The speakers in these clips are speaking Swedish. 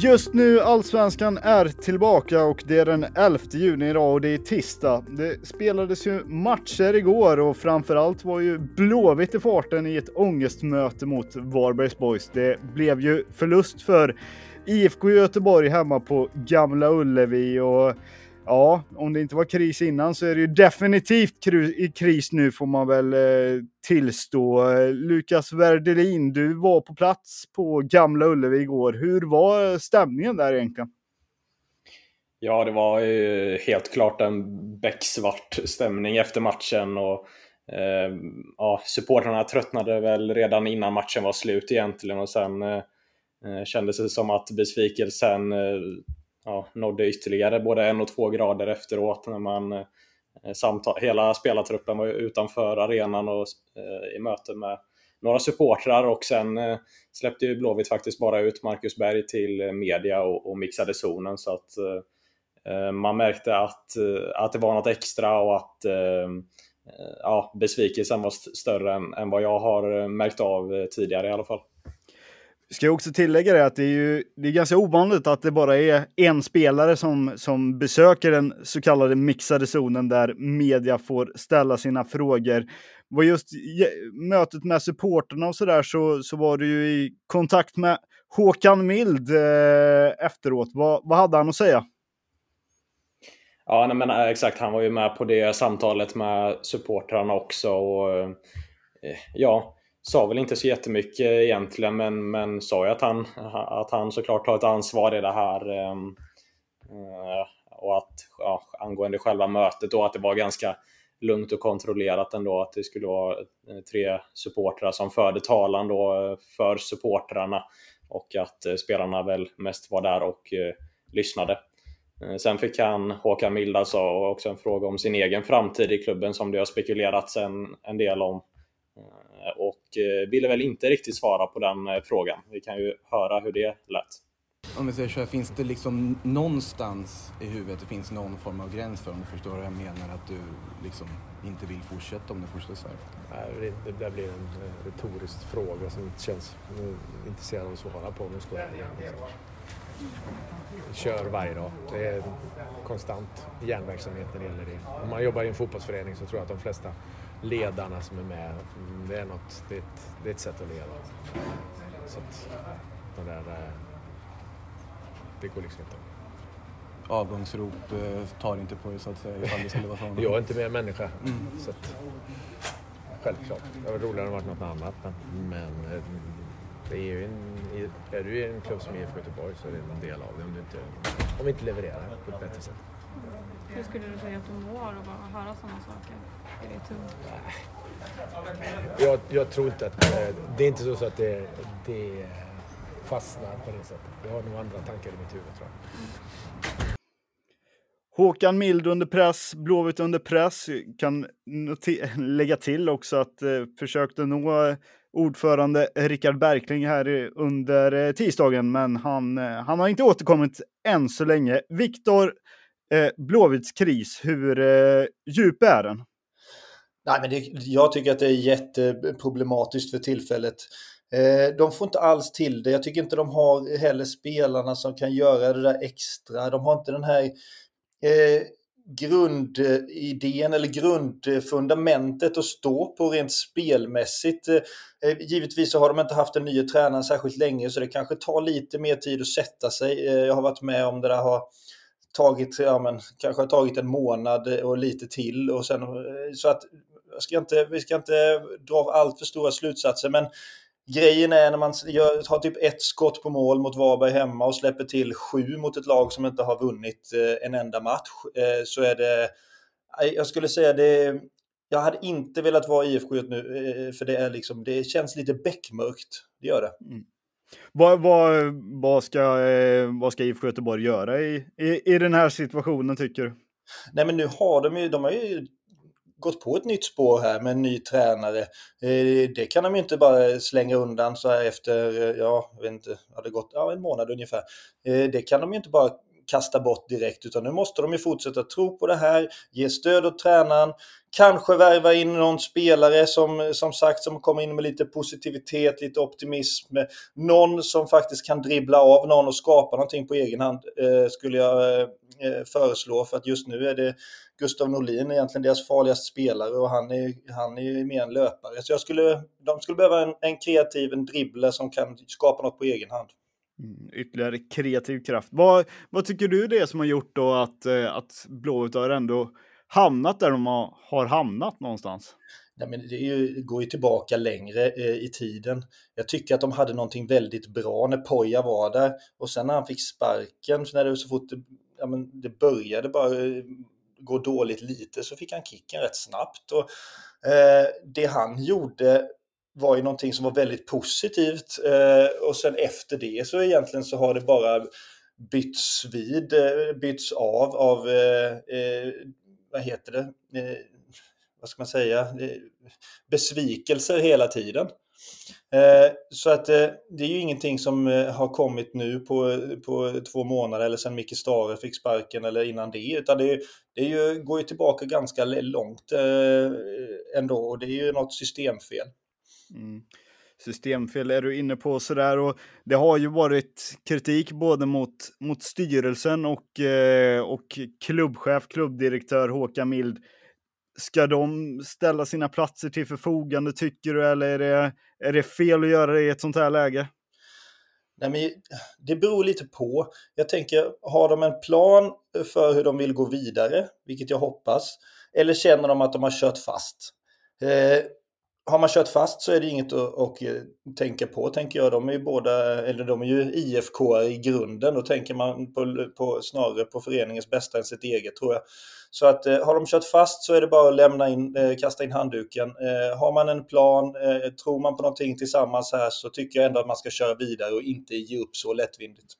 Just nu Allsvenskan är tillbaka och det är den 11 juni idag och det är tisdag. Det spelades ju matcher igår och framförallt var ju Blåvitt i farten i ett ångestmöte mot Varbergs Boys. Det blev ju förlust för IFK Göteborg hemma på Gamla Ullevi och ja, om det inte var kris innan så är det ju definitivt i kris nu får man väl eh, tillstå. Lukas Werdelin, du var på plats på Gamla Ullevi igår. Hur var stämningen där egentligen? Ja, det var ju helt klart en becksvart stämning efter matchen och eh, ja, supportrarna tröttnade väl redan innan matchen var slut egentligen och sen eh, eh kändes det som att besvikelsen eh, ja, nådde ytterligare både en och två grader efteråt när man eh, samtal, hela spelartruppen var utanför arenan och eh, i möte med några supportrar och sen eh, släppte ju Blåvitt faktiskt bara ut Marcus Berg till eh, media och, och mixade zonen så att eh, eh man märkte att, att det var något extra och att ja, besvikelsen var större än, än vad jag har märkt av tidigare i alla fall. Ska jag också tillägga det att det är ju det är ganska ovanligt att det bara är en spelare som, som besöker den så kallade mixade zonen där media får ställa sina frågor. Var just mötet med supporterna och sådär så, så var du ju i kontakt med Håkan Mild eh, efteråt. Vad, vad hade han att säga? Ja, nej, men eh, exakt. Han var ju med på det samtalet med supportrarna också. Och, eh, ja, sa väl inte så jättemycket egentligen men, men sa ju att han, att han såklart har ett ansvar i det här. Ehm, eh, och att ja, angående själva mötet då att det var ganska lugnt och kontrollerat ändå. Att det skulle vara eh, tre supportrar som förde talan då eh, för supportrarna och att eh, spelarna väl mest var där och eh, lyssnade. Sen fick han, Håkan Milda sa, också en fråga om sin egen framtid i klubben som det har spekulerats en, en del om och eh, ville väl inte riktigt svara på den eh, frågan. Vi kan ju höra hur det lät. Om vi säger så här, finns det liksom någonstans i huvudet, det finns någon form av gräns för om du förstår vad jag menar, att du liksom inte vill fortsätta om det fortsätter så här? Nej, det, det blir en eh, retorisk fråga som inte känns intresserad av att svara på om jag ska Kör varje dag. Det är konstant järnverksamhet när det gäller det. Om man jobbar i en fotbollsförening så tror jag att de flesta ledarna som är med. Det är, något, det är, ett, det är ett sätt att leva. Så att det där, eh, det går liksom inte. Avgångsrop eh, tar inte på det så att säga ifall det skulle vara så. Jag är inte mer människa. Mm. Så att, självklart. Det var roligare än varit något annat. Men, men eh, det är, ju en, är du i en klubb som IFK Göteborg så är det en del av det om du inte, om vi inte levererar på ett bättre sätt. Hur skulle du säga att du mår av att höra sådana saker? Är det tungt? Jag, jag tror inte att... Eh, det är inte så att det, det fastnar på det sättet. Jag har nog andra tankar i mitt huvud tror jag. Håkan Mild under press, Blåvitt under press. Kan lägga till också att eh, försökte nå ordförande Rickard Berkling här under eh, tisdagen, men han, eh, han har inte återkommit än så länge. Viktor, eh, Blåvitts kris, hur eh, djup är den? Nej, men det, jag tycker att det är jätteproblematiskt för tillfället. Eh, de får inte alls till det. Jag tycker inte de har heller spelarna som kan göra det där extra. De har inte den här eh, grundidén eller grundfundamentet att stå på rent spelmässigt. Eh, eh givetvis så har de inte haft en ny tränare särskilt länge så det kanske tar lite mer tid att sätta sig. Eh, jag har varit med om det där har tagit, ja men kanske har tagit en månad eh, och lite till och sen eh, så att ska inte, vi ska inte dra allt för stora slutsatser men Grejen är när man gör, har typ ett skott på mål mot Varberg hemma och släpper till sju mot ett lag som inte har vunnit eh, en enda match. Så är det, jag skulle säga det, jag hade inte velat vara IFK nu, för det, är liksom, det känns lite beckmörkt. Det gör det. Mm. Vad, vad, vad, ska, eh, vad ska IFK Göteborg göra i, i, i den här situationen tycker du? Nej men nu har de ju, de har ju gått på ett nytt spår här med en ny tränare. Eh, det kan de ju inte bara slänga undan så här efter, eh, ja, jag vet inte, har det gått ja, en månad ungefär. Det kan de ju inte bara kasta bort direkt utan nu måste de ju fortsätta tro på det här, ge stöd åt tränaren, kanske värva in någon spelare som, som sagt som kommer in med lite positivitet, lite optimism, någon som faktiskt kan dribbla av någon och skapa någonting på egen hand eh, skulle jag eh, eh föreslå för att just nu är det Gustav Norlin egentligen deras farligaste spelare och han är, han är mer en löpare. Så jag skulle, de skulle behöva en, en kreativ, en dribbler som kan skapa något på egen hand. Mm, ytterligare kreativ kraft. Vad, vad tycker du det är som har gjort då att, eh, att Blåvitt har ändå hamnat där de har, har hamnat någonstans? Nej, men det ju, går ju tillbaka längre eh, i tiden. Jag tycker att de hade någonting väldigt bra när Poja var där och sen när han fick sparken, när det så fort det, ja, men det började bara eh, gå dåligt lite så fick han kicken rätt snabbt. Och, eh, det han gjorde var ju någonting som var väldigt positivt eh, och sen efter det så egentligen så har det bara bytts vid, eh, bytts av av, eh, vad heter det, vad ska man säga, besvikelser hela tiden. Så att det är ju ingenting som har kommit nu på, på två månader eller sedan Micke Stare fick sparken eller innan det, utan det, det är ju, går ju tillbaka ganska långt ändå och det är ju något systemfel. Mm. Systemfel är du inne på sådär och det har ju varit kritik både mot, mot styrelsen och, eh, och klubbchef, klubbdirektör Håkan Mild Ska de ställa sina platser till förfogande tycker du eller är det, är det fel att göra det i ett sånt här läge? Nej, men det beror lite på. Jag tänker, har de en plan för hur de vill gå vidare, vilket jag hoppas, eller känner de att de har kört fast? Eh, har man kört fast så är det inget att, att eh, tänka på, tänker jag. De är ju båda, eller de är ju IFK i grunden. Då tänker man på, på, snarare på föreningens bästa än sitt eget, tror jag. Så att eh, har de kört fast så är det bara att lämna in, eh, kasta in handduken. Eh, har man en plan, eh, tror man på någonting tillsammans här så tycker jag ändå att man ska köra vidare och inte ge upp så lättvindigt.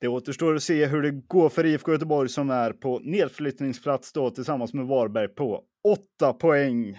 Det återstår att se hur det går för IFK Göteborg som är på nedflyttningsplats då tillsammans med Varberg på åtta poäng.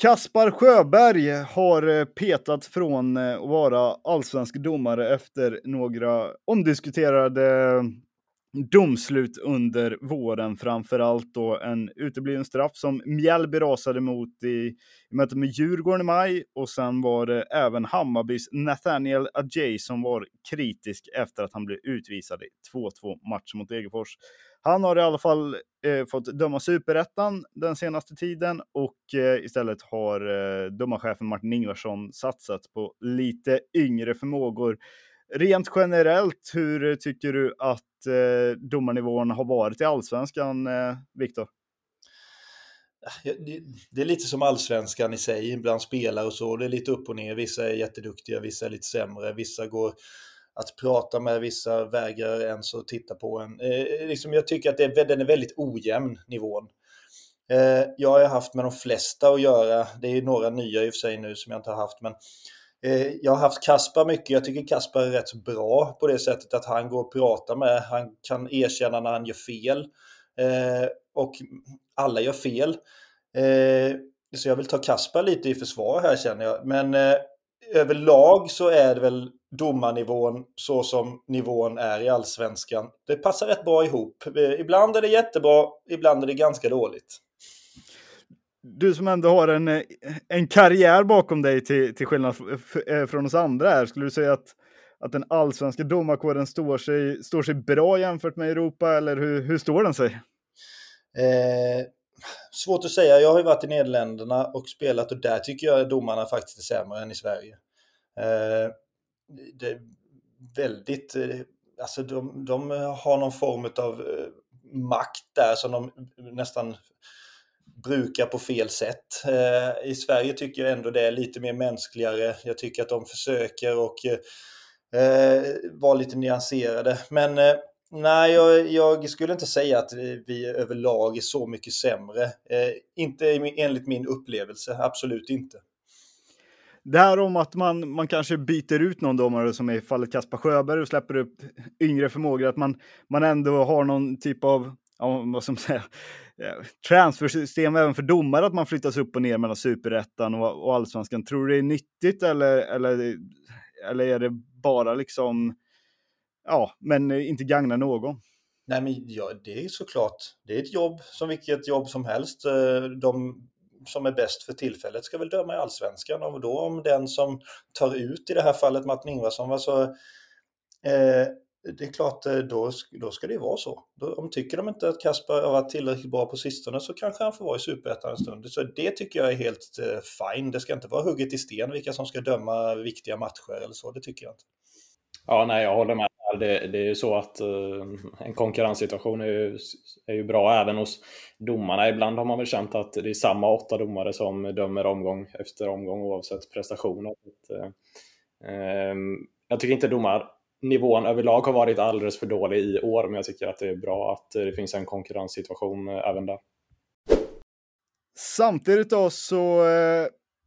Kaspar Sjöberg har eh, petat från eh, att vara allsvensk domare efter några omdiskuterade domslut under våren, framför allt då en utebliven straff som Mjällby rasade mot i, i mötet med Djurgården i maj och sen var det även Hammarbys Nathaniel Adjei som var kritisk efter att han blev utvisad i 2-2 match mot Degerfors. Han har i alla fall eh, fått döma superettan den senaste tiden och eh, istället har eh, domarchefen Martin Ingvarsson satsat på lite yngre förmågor. Rent generellt, hur tycker du att eh, domarnivån har varit i allsvenskan, eh, Viktor? Det är lite som allsvenskan i sig, bland spelare och så. Det är lite upp och ner. Vissa är jätteduktiga, vissa är lite sämre. Vissa går att prata med, vissa vägrar ens att titta på en. Eh, liksom jag tycker att det är, den är väldigt ojämn, nivån. Eh, jag har haft med de flesta att göra. Det är några nya i och för sig nu som jag inte har haft. Men eh, jag har haft Kaspar mycket. Jag tycker Kaspar är rätt bra på det sättet att han går och pratar med. Han kan erkänna när han gör fel. Eh, och alla gör fel. Eh, så jag vill ta Kaspar lite i försvar här känner jag. Men eh, överlag så är det väl domarnivån så som nivån är i allsvenskan. Det passar rätt bra ihop. Ibland är det jättebra, ibland är det ganska dåligt. Du som ändå har en, en karriär bakom dig till, till skillnad eh, från oss andra här, skulle du säga att, att den allsvenska domarkåren står sig, står sig bra jämfört med Europa eller hur, hur står den sig? Eh, svårt att säga. Jag har ju varit i Nederländerna och spelat och där tycker jag domarna faktiskt är sämre än i Sverige. Eh, det är väldigt, eh, alltså de, de har någon form av eh, makt där som de nästan brukar på fel sätt. Eh, I Sverige tycker jag ändå det är lite mer mänskligare. Jag tycker att de försöker och vara lite nyanserade. Men Nej, jag, jag, skulle inte säga att vi överlag är så mycket sämre. Eh, inte enligt min upplevelse, absolut inte. Det här om att man, man kanske byter ut någon domare som i fallet Kaspar Sjöberg och släpper upp yngre förmågor, att man, man ändå har någon typ av ja, vad som säga, eh, transfersystem även för domare, att man flyttas upp och ner mellan superettan och, och allsvenskan. Tror du det är nyttigt eller, eller, eller är det bara liksom ja, men inte gagnar någon. Nej, men ja, det är såklart. Det är ett jobb som vilket jobb som helst. Eh, de som är bäst för tillfället ska väl döma i allsvenskan och då om den som tar ut i det här fallet Martin Ingvarsson, alltså, eh, det är klart, eh, då, då ska det vara så. Då, om tycker de inte att Kasper har varit tillräckligt bra på sistone så kanske han får vara i Superettan en stund. Så det tycker jag är helt eh, fine. Det ska inte vara hugget i sten vilka som ska döma viktiga matcher eller så. Det tycker jag inte. Ja, nej, jag håller med det, det är ju så att eh, en konkurrenssituation är ju, är ju bra även hos domarna. Ibland har man väl känt att det är samma åtta domare som dömer omgång efter omgång oavsett prestationer. Att, eh, ehm, jag tycker inte domarnivån överlag har varit alldeles för dålig i år, men jag tycker att det är bra att eh, det finns en konkurrenssituation även där. Samtidigt då så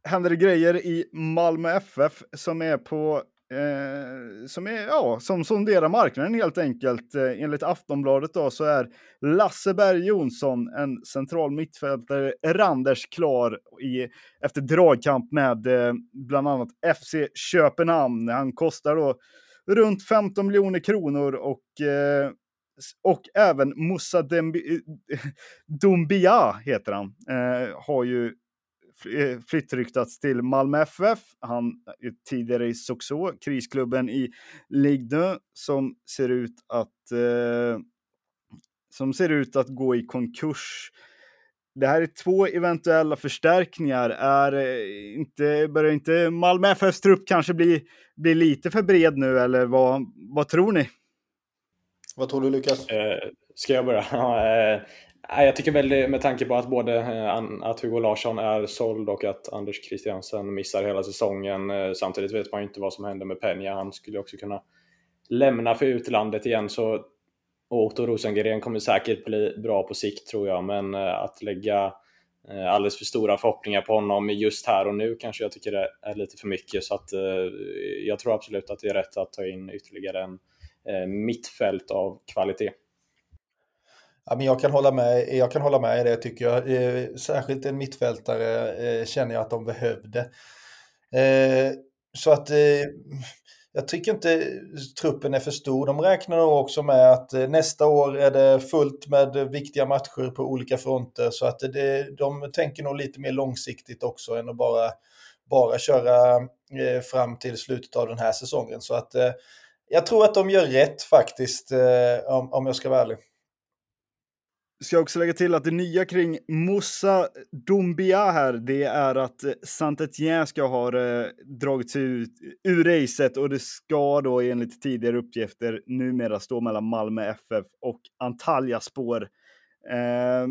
händer det grejer i Malmö FF som är på Eh, som, är, ja, som sonderar marknaden helt enkelt. Eh, enligt Aftonbladet då, så är Lasse Berg Jonsson, en central mittfältare, Randers klar i, efter dragkamp med eh, bland annat FC Köpenhamn. Han kostar då runt 15 miljoner kronor och eh, och även Moussa Dembi, eh, Dumbia heter han, eh, har ju flyttryktats eh, till Malmö FF. Han är tidigare i Soxå, krisklubben i Ligue 2, som ser ut att eh, som ser ut att gå i konkurs. Det här är två eventuella förstärkningar. Är eh, inte, börjar inte Malmö FFs trupp kanske bli, bli lite för bred nu, eller vad, vad tror ni? Vad tror du Lukas? Eh, ska jag börja? eh, jag tycker väl med tanke på att både eh, att Hugo Larsson är såld och att Anders Christiansen missar hela säsongen. Eh, samtidigt vet man ju inte vad som händer med Peña. Han skulle också kunna lämna för utlandet igen. Så Otto Rosengren kommer säkert bli bra på sikt tror jag, men eh, att lägga eh, alldeles för stora förhoppningar på honom just här och nu kanske jag tycker det är lite för mycket. Så att eh, jag tror absolut att det är rätt att ta in ytterligare en Eh, mittfält av kvalitet. Ja, men jag, kan hålla med, jag kan hålla med i det tycker jag. Eh, särskilt en mittfältare eh, känner jag att de behövde. Så att jag tycker inte truppen är för stor. De räknar nog också med att nästa år är det fullt med viktiga matcher på olika fronter. Så att det, de tänker nog lite mer långsiktigt också än att bara, bara köra fram till slutet av den här säsongen. Så att jag tror att de gör rätt faktiskt, eh, om, om jag ska vara ärlig. Ska också lägga till att det nya kring Moussa Dumbia här, det är att eh, Saint-Étienne ska ha eh, dragits ut ur racet och det ska då enligt tidigare uppgifter numera stå mellan Malmö FF och Antalya spår. Eh,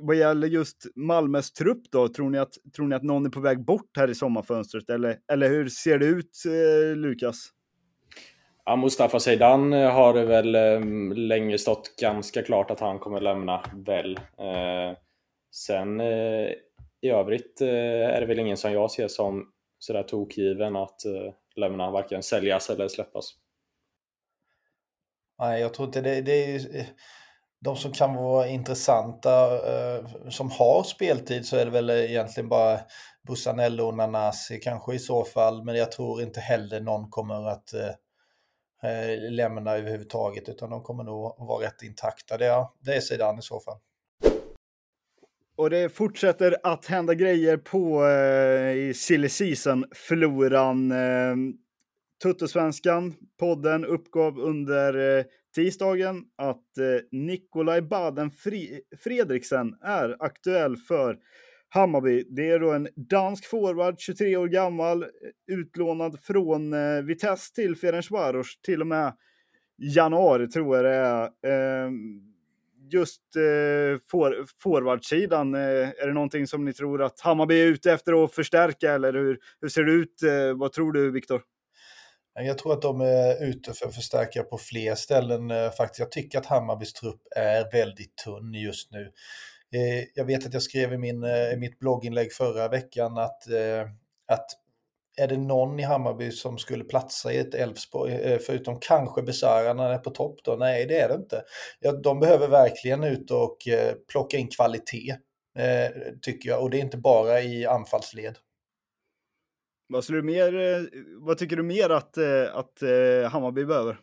vad gäller just Malmös trupp då, tror ni, att, tror ni att någon är på väg bort här i sommarfönstret eller, eller hur ser det ut, eh, Lukas? Ja, Mustafa Zeidan eh, har det väl eh, länge stått ganska klart att han kommer lämna väl. Eh, sen i övrigt är det väl ingen som jag ser som sådär tokgiven att lämna, varken säljas eller släppas. Nej, jag tror inte det. det är de som kan vara intressanta, som har speltid så är det väl egentligen bara Bussanello och Nanasi kanske i så fall. Men jag tror inte heller någon kommer att eh, lämna överhuvudtaget utan de kommer nog vara rätt intakta. Det är, det är sidan i så fall. Och det fortsätter att hända grejer på eh, i silly season-floran. Eh, Tuttosvenskan, podden, uppgav under eh, tisdagen att eh, Nikolaj Baden Fredriksen är aktuell för Hammarby. Det är då en dansk forward, 23 år gammal, utlånad från eh, Vitesse till Ferencvaros till och med januari tror jag det är. Eh, just eh, for, forwardsidan, eh, är det någonting som ni tror att Hammarby är ute efter att förstärka eller hur, hur ser det ut? Eh, vad tror du Viktor? Jag tror att de är ute för att förstärka på fler ställen eh, faktiskt. Jag tycker att Hammarbys trupp är väldigt tunn just nu. Eh, jag vet att jag skrev i, min, eh, i mitt blogginlägg förra veckan att, eh, att är det någon i Hammarby som skulle platsa i ett Elfsborg, eh, förutom kanske Besara när han är på topp då? Nej, det är det inte. Ja, de behöver verkligen ut och eh, plocka in kvalitet, tycker jag. Och det är inte bara i anfallsled. Vad, du mer, vad tycker du mer att, att Hammarby behöver?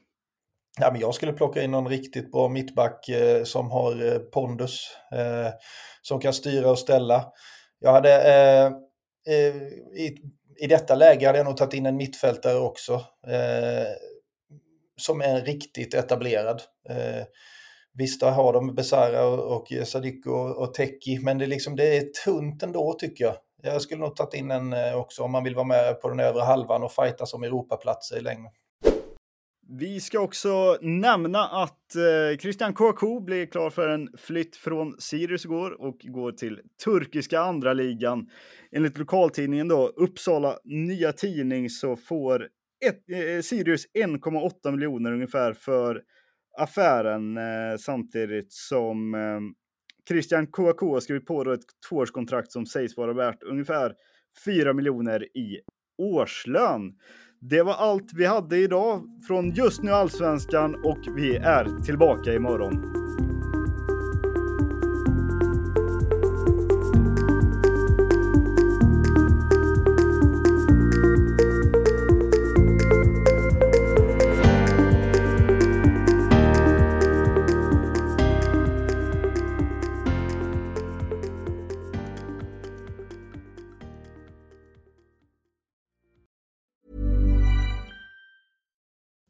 Ja, men jag skulle plocka in någon riktigt bra mittback eh, som har eh, pondus, eh, som kan styra och ställa. Jag hade, eh, eh, i, i detta läge hade jag nog tagit in en mittfältare också, eh, som är riktigt etablerad. Eh, visst, där har de Besara och, och Sadiko och, och Teki, men det, liksom, det är tunt ändå tycker jag. Jag skulle nog tagit in en eh, också om man vill vara med på den övre halvan och fighta som Europaplatser i längden. Vi ska också nämna att eh, Christian Kouakou blir klar för en flytt från Sirius igår och går till turkiska andra ligan. Enligt lokaltidningen då, Uppsala Nya Tidning, så får ett, eh, Sirius 1,8 miljoner ungefär för affären eh, samtidigt som eh, Christian Kouakou har skrivit på då ett tvåårskontrakt som sägs vara värt ungefär 4 miljoner i årslön. Det var allt vi hade idag från Just nu Allsvenskan och vi är tillbaka imorgon.